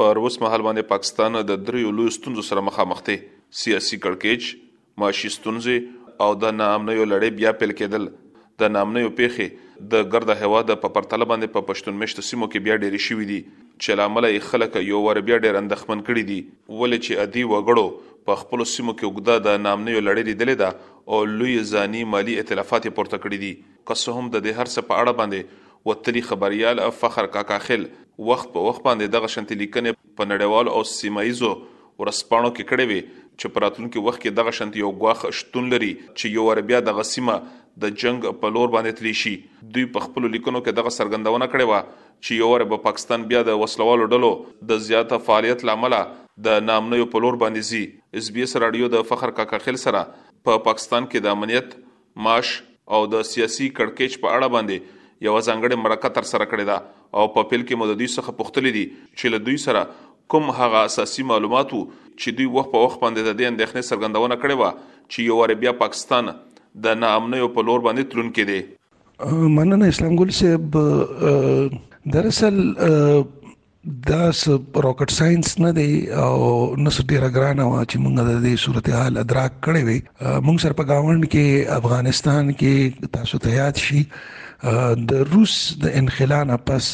پر اوس مهال باندې پاکستان د دریو لویو ستونزو سره مخامخ دی، سیاسي کړکېچ، معاشي ستونزې او د ناامنیو لړۍ بیا پیل کېدل. د ناامنیو پېښې د ګرده هېواد په پرتله باندې په پښتون مېشتو سیمو کې بیا ډېرې شوي دي، چې له امله یې خلک یو وار بیا ډېر اندښمن کړي دي. ولې چې عادي وګړو په خپلو سیمو کې اوږده د ناامنیو لړۍ لیدلې ده او لوی ځاني مالي اتلافات یې پورته کړي دي. که څه هم ددې هر څه په اړه باندې وتلي خبریال فخر کاکاخېل وخت په وخت باندې دغه شانتې لیکنې په نړیوالو او سیمه ییزو ورځپاڼو کې کړې وې چې په راتلونکي وخت کې دغه شانتې یو ګواښ شتون لري چې یو وار بیا دغه سیمه د جنګ په لور باندې تللی شي. دوی په خپلو لیکنو کې دغه څرګندونه کړې وه چې یو وار به پاکستان بیا د وسله والو ډلو د زیات فعالیت له امله د ناامنیو په لور باندې ځي. ایس بي ایس راډیو د فخر کاکاخېل سره په پاکستان کې د امنیت، معاش او د سیاسي کړکیچ په اړه باندې یوه ځانګړې مرکه تر سره کړې ده او په پیل کې مو د دوی څخه پوښتلي دي چې له دوی سره کوم هغه اساسي معلومات وو چې دوی وخت په وخت باندې د دې اندېښنې څرګندونه کړې وه چې یو وارې بیا پاکستان د ناامنیو په لور باندې تلونکې دی مننه اسلام ګل صاحب دراصل دا څه راکټ ساينس نه دی او نه څه ډیره ګرانه وا چې موږ د دې صورتحال ادراک کړی وي موږ سر په گاوند کې افغانستان کې تاسو ته یاد شي د روس د انخلا نه پس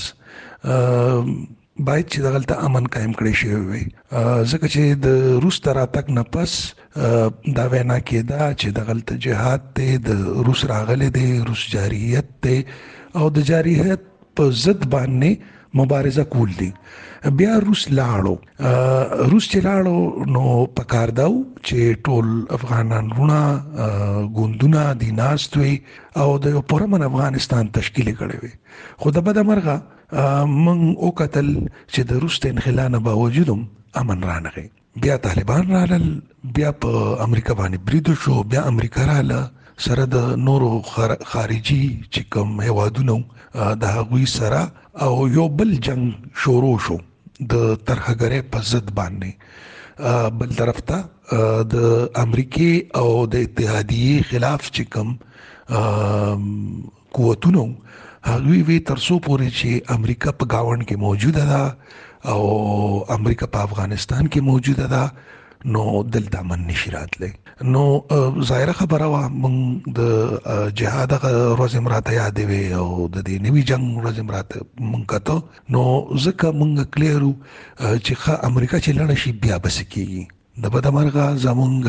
باید چې دغلت امن قائم کړی شي وي ځکه چې د روس تر اتک نه پس دا وینا کېده چې دغلت جهاد ته د روس راغلي دي روس جاریت ته او د جاریت په ضد باندې مبارزه کول دي بیا روس لاړو روس چې لاړو نو پکار داو چې ټول افغانان رونه ګوندونه دي ناستوي او د پرمن افغانستان تشکیل کړي وي خو د بده مرغه من او قتل چې د روس ته انخلانه باوجودم امن رانغی بیا طالبان رالل بیا په امریکا باندې برید شو بیا امریکا رااله سره د نورو خارجي چې کوم هوادونو د هغوی سره او یو بل جنگ شروع شو د ترهګرۍ په ضد باندې بل طرف ته د امریکای او د اتحادیه خلاف چې کوم قوتونو هغوی وی تر څو پورې چې امریکا په گاوند کې موجوده ده او امریکا په افغانستان کې موجوده ده نو دلته من نشي راتلی نو ظاهره خبره وا من د جهاد ورځ امراته یاد وي او د دې نوي جنگ ورځ امراته من کته نو ځکه من کلیرو چې خا امریکا چې لړ شي بیا بس کیږي د بدمرغه زمونږ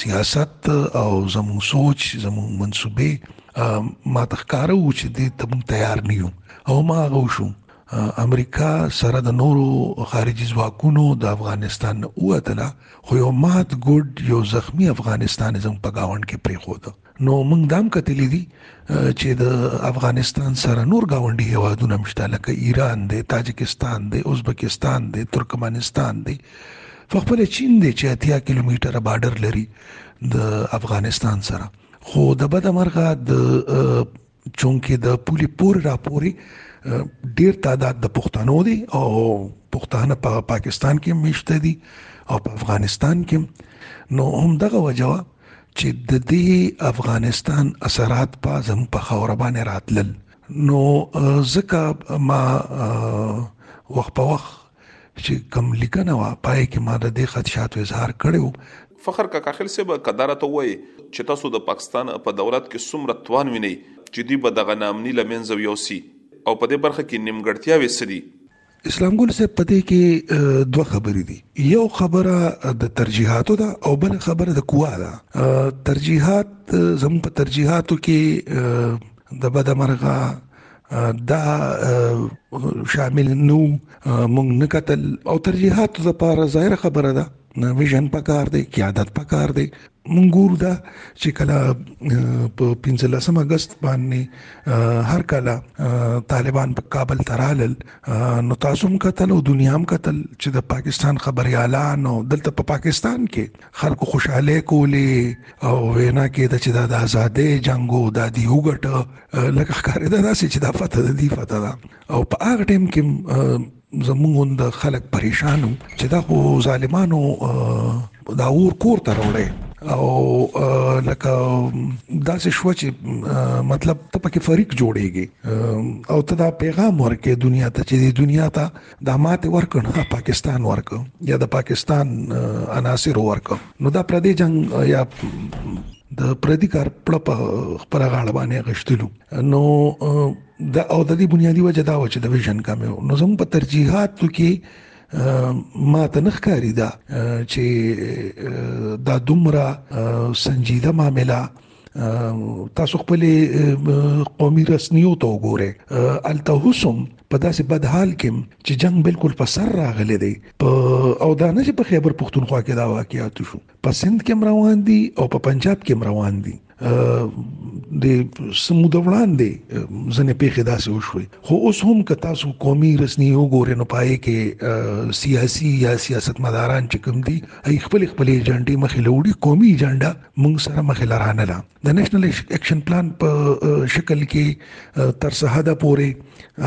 سیاست او زمونږ سوچ زمونږ منصوبې ما تخکاره و چې دې ته مونږ تیار نه یو او ما هغه وشو امریکا سره د نورو خارجي ځواکونو د افغانستان نه ووتله خو یو مات ګډ یو زخمی افغانستان زموږ په گاونډ کې پرېښود نو موږ دام کتلې دي چې د افغانستان سره نور گاونډي هوادونه مشته لکه ایران دی تاجکستان دی ازبکستان دی ترکمنستان دی فخپل چین دی چې اتیا کیلومتره بارډر لري د افغانستان سره خو د بده مرغه د چونکه د پولې پورې راپورې ډیر تعداد د پښتنو دی او پښتانه په پاکستان کې میشته دي او په افغانستان کې نو هم دغه وجه چې د دې افغانستان اثرات په زم په خاور باندې راتلل نو ځکه ما وخت په وخت چې کم لیکنه وا پای کې ما د دې خدشات اظهار کړو فخر کاکاخیل صاحب کدار ته وای چې تاسو د پاکستان په دولت کې څومره توان وینئ چې دوی به دغه نامني لمنځه ویوسي او په دې برخه کې نیمګړتیاوې څه دي اسلام ګل صاحب په دې کې دوه خبرې دي یو خبره د ترجیحاتو ده او بل خبره د قوا ده ترجیحات زموږ په ترجیحاتو کې د بدمرغه دا شامل نو مونږ نه قتل او ترجیحات لپاره ظاهر خبره ده ویژن پکار دی قیادت پکار دی مونږ ګور دا چې کله په 15 اگست باندې هر کله طالبان په کابل ترالل نو تاسو هم قتل او دنیا هم قتل چې د پاکستان خبريالان او دلته په پاکستان کې خلکو خوشاله کولې او وینا کېده چې دا د ازادۍ جنگو د دی وګټه لکه ښکارې دا داسې چې دا فتح د دی فتح ده او په هغه ټیم کې زمونږ د خلک پریشانو چې دا خو ظالمانو دا اور کور ته راوړی او لکه داسې شو چې مطلب ته پکې فريق جوړيږي او ته دا پیغام ورکې دنیا ته چې دنیا ته دا ماته ورکړ نه پاکستان ورکړ یا د پاکستان عناصر ورکړ نو دا پردي جنگ یا د پردي کار پړه په خپل غاړه باندې غشتلو نو دا او د دې بنیادی وجه دا و چې د ویژن کم نو زموږ په ترجیحاتو کې ما ته نخکاری دا چې دا دومره سنجیده معاملې تاسو خپل قومي رسنیو ته وګورئ الته هوسم په داسې بد حال کې چې جنگ بالکل په سر راغلی دی په او دا نه چې په خیبر پښتونخوا کې دا واقعیات شو په سند کې روان دي او په پنجاب کې روان دي د سمود وړاندې ځنې پیښې داسې وشوي خو اوس هم که تاسو قومي رسنۍ وګورئ نو پای کې سیاسي یا سیاستمداران چې کوم دي ای خپل خپل ایجنډي مخې لوړي قومي ایجنډا مونږ سره مخه لرانه ده د نېشنل اکشن پلان په شکل کې تر څه حد پورې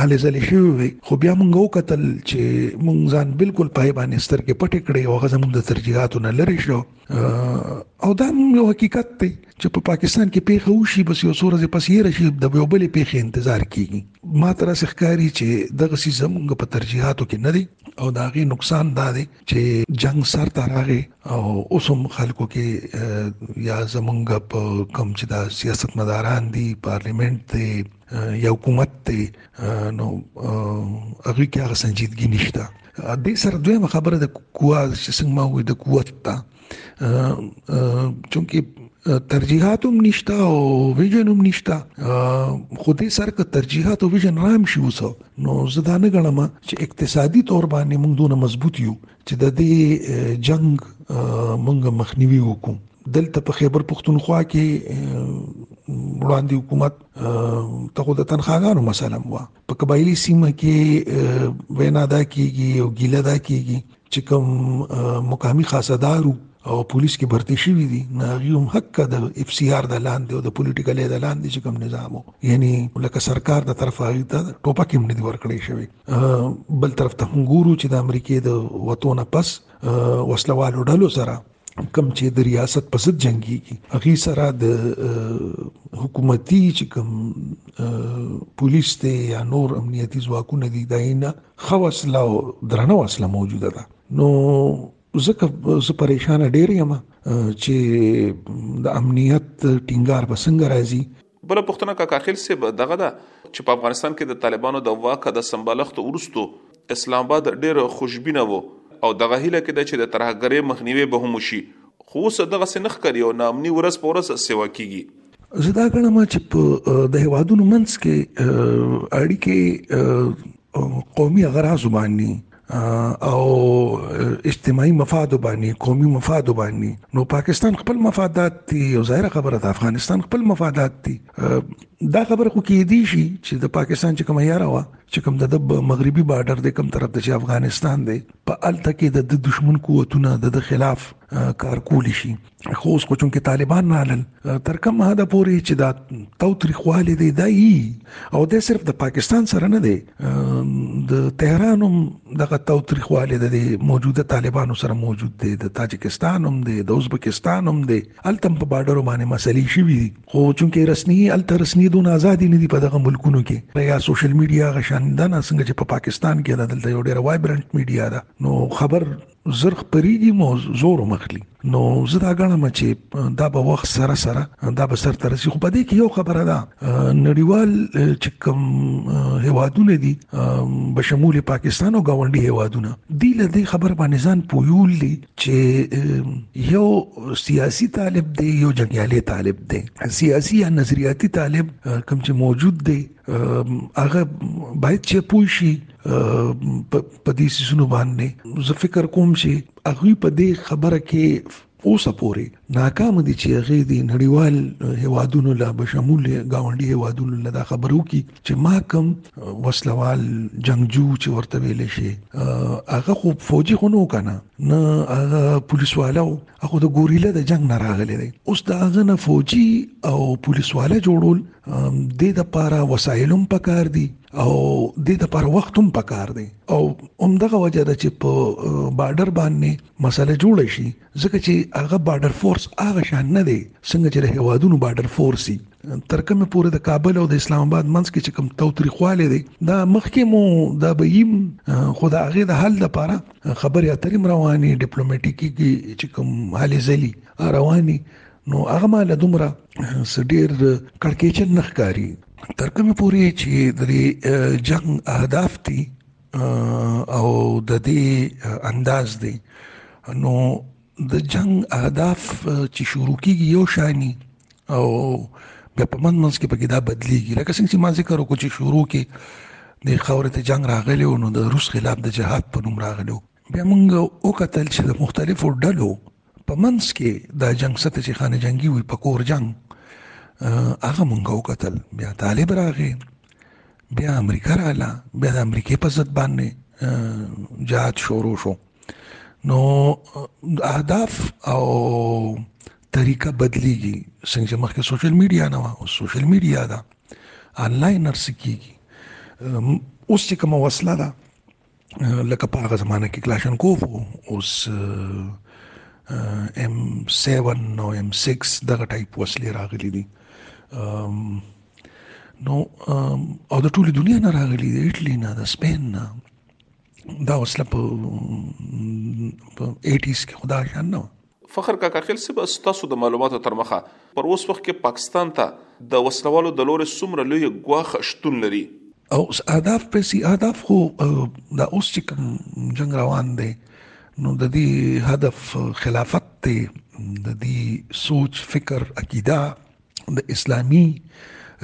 هلې ځلې شوې وي خو بیا مونږ وکتل چې مونږ ځان بالکل پای باندې سترګې پټې کړې او غزه مونږ د ترجیحاتو نه لري شو او دا یو حقیقت دی چې په پاکستان کې پیښه وشي بس یو څو ورځې پس یې راشي د یو بلې پیښې انتظار کیږي ما تر څه ښکاری چې دغه سیستم په ترجیحاتو کې نه دی او دا غي نقصان دا دی چې جنګ سر ته راغی او اوس هم خلکو کې یا زمونږ په کم چې دا سیاست مداران دي پارلیمنت دی یا حکومت دی نو هغه کې هغه سنجیدګي نشته د سر دویمه خبره د قوا چې څنګه ما وې د قوت ته چونکه ترجیحات هم نشته او ویژن هم نشته خو دې سر که ترجیحات او ویژن رام شي اوس نو زه دا نه غنم چې اقتصادي تور باندې موږ دونه مضبوط یو چې د دې جنگ موږ مخنیوي وکړو دلته په خیبر پښتونخوا کې وړاندې حکومت ته خو د تنخواګانو مسله مو په قبایلی سیمه کې وینا دا کیږي او ګیله دا کیږي چې کوم مقامي خاصدارو او پولیس کې برتي شوی دي نه غيوم حق د اف سي ار د لاندې او د پولیټیکل د لاندې چې کوم نظام یعنی لکه سرکار د طرفه ته ټوپک هم نه دی ورکړی شوی بل طرف ته هم ګورو چې د امریکای د وتونه پس وسلوالو ډلو سره کم چې د ریاست په ضد جنگيږي هغه سره د حکومتي چې کم پولیس ته یا نور امنیتي ځواکونه دي داینه خو اصله او درنه اصله موجوده ده نو ځکه زه پریشان ډیر یم چې د امنیت ټینګار بسنګ راځي بله پوښتنه کاکاخیل صاحب دغه ده چې په افغانستان کې د طالبانو د واکه د سمبالښت ورستو اسلام آباد ډېر خوشبینه وو او دغه هیله کې ده چې د ترهګرۍ مخنیوي به هم وشي خو اوس دغه سنخ کوي او نامني ورځ په ورځ سیوا کیږي زه دا غواړم چې په د هوادونو منځ کې اړیکې قومي اغراض باندې او اجتماعي مفاد باندې قومي مفاد باندې نو پاکستان خپل مفادات دي او ظاهر خبره ده افغانستان خپل مفادات دي دا خبره خو کې دي شي چې د پاکستان چې کوم یاره وا چې کوم د مغربي بارډر د کوم طرف ته چې افغانستان دی په الته کې د دشمن قوتونه د خلاف کار کول شي خو اوس خو چونکې طالبان رالل تر کومه حده پورې چې دا تاوتریخوالی دی دا یي او دا صرف د پاکستان سره نه دی د تهران هم دغه تاوتریخوالی د موجوده طالبانو سره موجود دی د تاجکستان هم دی د ازبکستان هم دی هلته هم په بارډرو باندې مسلې شوي دي خو چونکې رسني هلته رسني دونه ازادي نه دي په دغه ملکونو کې یا سوشل میډیا هغه شان ده نه څنګه چې په پاکستان کې ده دلته یو ډېره وایبرنټ میډیا ده نو خبر زر خبريږي مو زور مخلي نو زه دا غنم چې دا به وخت سره سره دا به سر ترسي خو پدې کې یو خبره ده نړیوال چې کوم هوادونه دي بشمول پاکستان او گاونډي هوادونه دی له دې خبر باندې ځان پویول دي چې یو سیاسي طالب دی یو جنگیالي طالب دی سیاسي یا نظریاتي طالب کوم چې موجود دی هغه باید چې پوه شي په دې سيزونو باندې زه فکر کوم چې هغه په دې خبره کې اوسه پوري ناکام دي چې هغه د نړیوال هوادونو لا بشمول گاونډي هوادونو لا دا خبرو کی چې ما کم وسلوال جنگجو چې ورته ویل شي هغه خو فوجي خو نو کنه نه هغه پولیس والو هغه د ګوریلا د جنگ نه راغلي دي اوس دا هغه نه فوجي او پولیس والا جوړول دې د پاره وسایلوم پکار دي او دې د پاره وختوم پکار دي او همدغه وجه ده چې په بارډر باندې مسله جوړه شي ځکه چې هغه بارډر فورس هغه شان نه دی څنګه چې د هوادونو بارډر فورس دي تر کومه پورې د کابل او د اسلام آباد منځ کې چې کوم توتریخواله دي دا مخکې مو دا به یم خدا هغه د حل لپاره خبرې اترې رواني ډیپلوماټیکي چې کوم حالې ځلې رواني نو هغه مال دومره سډیر کړکېچن نخکاری تر کومه پوري چې د جنگ اهداف دي او د دې انداز دی نو د جنگ اهداف چې شروع کیږي یو شانی او بیا په من منځ کې پکې دا بدلیږي لکه څنګه چې ما ذکر وکړ چې شروع کې د خاورې ته جنگ راغلی او نو د روس خلاف د جهاد په نوم راغلی بیا موږ وکتل چې د مختلفو ډلو په منځ کې دا جنگ ست چې خانه جنگي وي په کور جنگ هغه مونږ وکتل بیا طالب راغی بیا امریکا رااله بیا د امریکې په ضد باندې جهاد شروع شو نو اهداف او طریقه بدلیږي څنګه چې مخکې سوشل میډیا نه و اوس سوشل میډیا ده انلاین نرس کیږي اوس چې کوم وسله ده لکه په هغه زمانه کې کلاشنکوف اوس ام 7 نو ام 6 دغه ټایپ وسلې راغلي دي نو او د ټولې دنیا نه راغلي دي اټلی نه د سپین نه دا وسله په 80s کې خدا شان نه فخر کاکا خیل صاحب ستاسو د معلوماتو تر مخه پر اوس وخت کې پاکستان ته د وسلوالو د لورې څومره لوی ګواښ شتون لري؟ او اهداف پیسې اهداف خو دا اوس چې کوم جنگ روان دی نو د دې هدف خلافت دی د دې سوچ فکر عقیده د اسلامی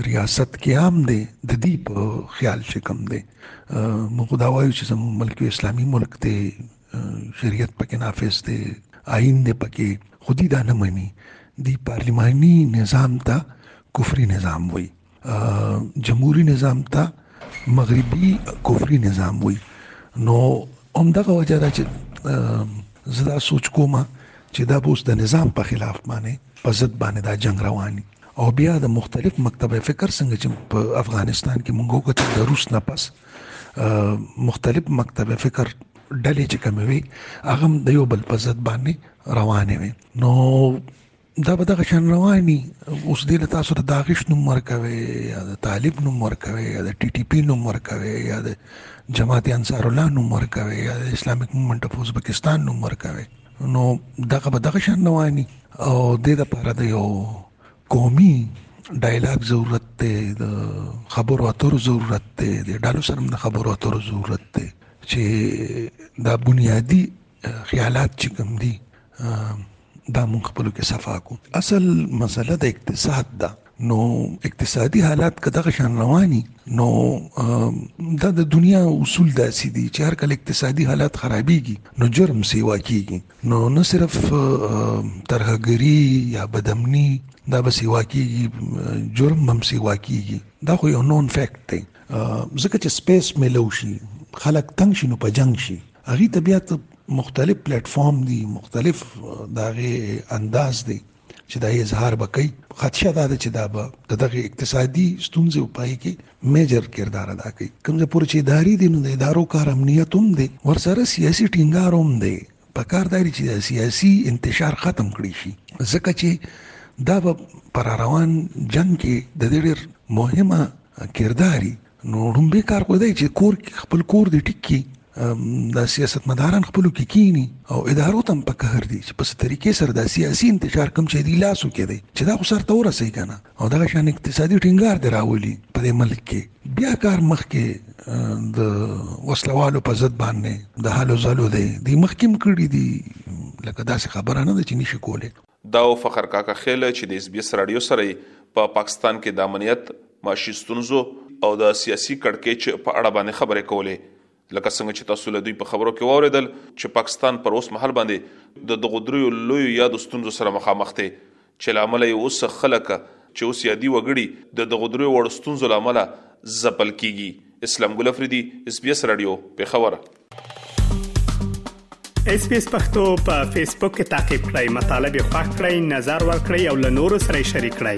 ریاست قیام دی د دې په خیال چې کم دی موږ دا وایو چې زموږ ملک اسلامی ملک دی شریعت پکې نافذ دی آئین دی پکې خودی دا نه مني دی پارلیمانی نظام ته کفری نظام وایي جمهوری نظام ته مغربي کفری نظام وایي نو همدغه وجه ده چې زه دا سوچ کوم چې دا به اوس د نظام په خلاف باندې په ضد باندې دا جنگ روان وي او بیا د مختلف مکتبه فکر څنګه چې په افغانستان کې مونږ وکړو د روس نه پس مختلف مکتبه فکر ډلې چې کومې وي هغه د یو بل په ضد باندې روانې وي نو دا به دغه شان رواني اوس دې له تاسو ته داغش نوم ورکوي یا د طالب نوم ورکوي یا د ټي ټي پی نوم ورکوي یا د جماعت انصار الله نوم ورکوي یا د اسلامیک موومېنټ اف ازبکستان نوم ورکوي نو دغه به دغه شان رواني او د دې لپاره د یو قومي ډایلاګ ضرورت دی د خبرو اترو ضرورت دی د ډالو سره د خبرو اترو ضرورت دی چې دا بنیادی خیالات چې کوم دي دا مونږ خپل کې صفا کو اصل مسله د اقتصاد ده نو اقتصادي حالات که دغه شان رواني نو دا د دنیا اصول داسې دي چې هر کله اقتصادي حالات خرابېږي نو جرم سیوا کېږي نو نه صرف ترهګري یا بدامني دا به سیوا کېږي جرم هم سیوا کېږي دا خو یو نون فیکټ دی ځکه چې سپیس میلو شي خلک تنګ شي نو په جنگ شي هغه طبيعت مختلف پلیټ فارم دي مختلف داغه انداز دي چې دا اظهار به کوي، خدشه دا ده چې دا به د دغې اقتصادي ستونزې په پای کې مېجر کردار ادا کوي. کوم ځای پورې چې اداري دي، نو د ادارو کار امنیت هم دی، ورسره سیاسي ټینګار هم دی. پکار دا دي چې دا سیاسي انتشار ختم کړی شي، ځکه چې دا به په راروان جنګ کې د دې ډېر مهمه کردار وي. نو ړومبی کار خو دا دی چې کور کې خپل کور دې ټیک کړي، دا سیاستمداران خپلو کې کینی او ادارو تم په قهر دي چې په طریقې سره دا سیاسي انتشار کم چې دی لاسو کې دی چې دا خو سر تور سي کنه او دا شان اقتصادي ټینګار دی راولي په دې ملک کې بیا کار مخ کې د وسلوالو په ضد باندې د حالو زلو دی د مخکیم کړی دی لکه داسې خبره نه ده چې نشي کولی ده او فخر کاکا خېل چې د اس بي اس راډيو سره يې په پاکستان کې دامنيت، معاشي ستونزو او د سياسي کړکېچ په اړه باندې خبرې کولې. لکه څنګه چې تاسو له دوی په خبرو کې واورېدل چې پاکستان پر اوس مهال باندې د دغو دريو لويو يادو ستونزو سره مخامخ دی چې له امله يې اوس خلک چې اوس يادي وګړي د دغو دريو واړو ستونزو له امله ځپل کېږي. اسلام ګل افريدي، اس بي اس راډيو، پېښور. اس پی اس پختو په فیسبوک کې تا کې پلی مطلب یو فاک کړئ نظر ور کړئ او له نورو سره شریک کړئ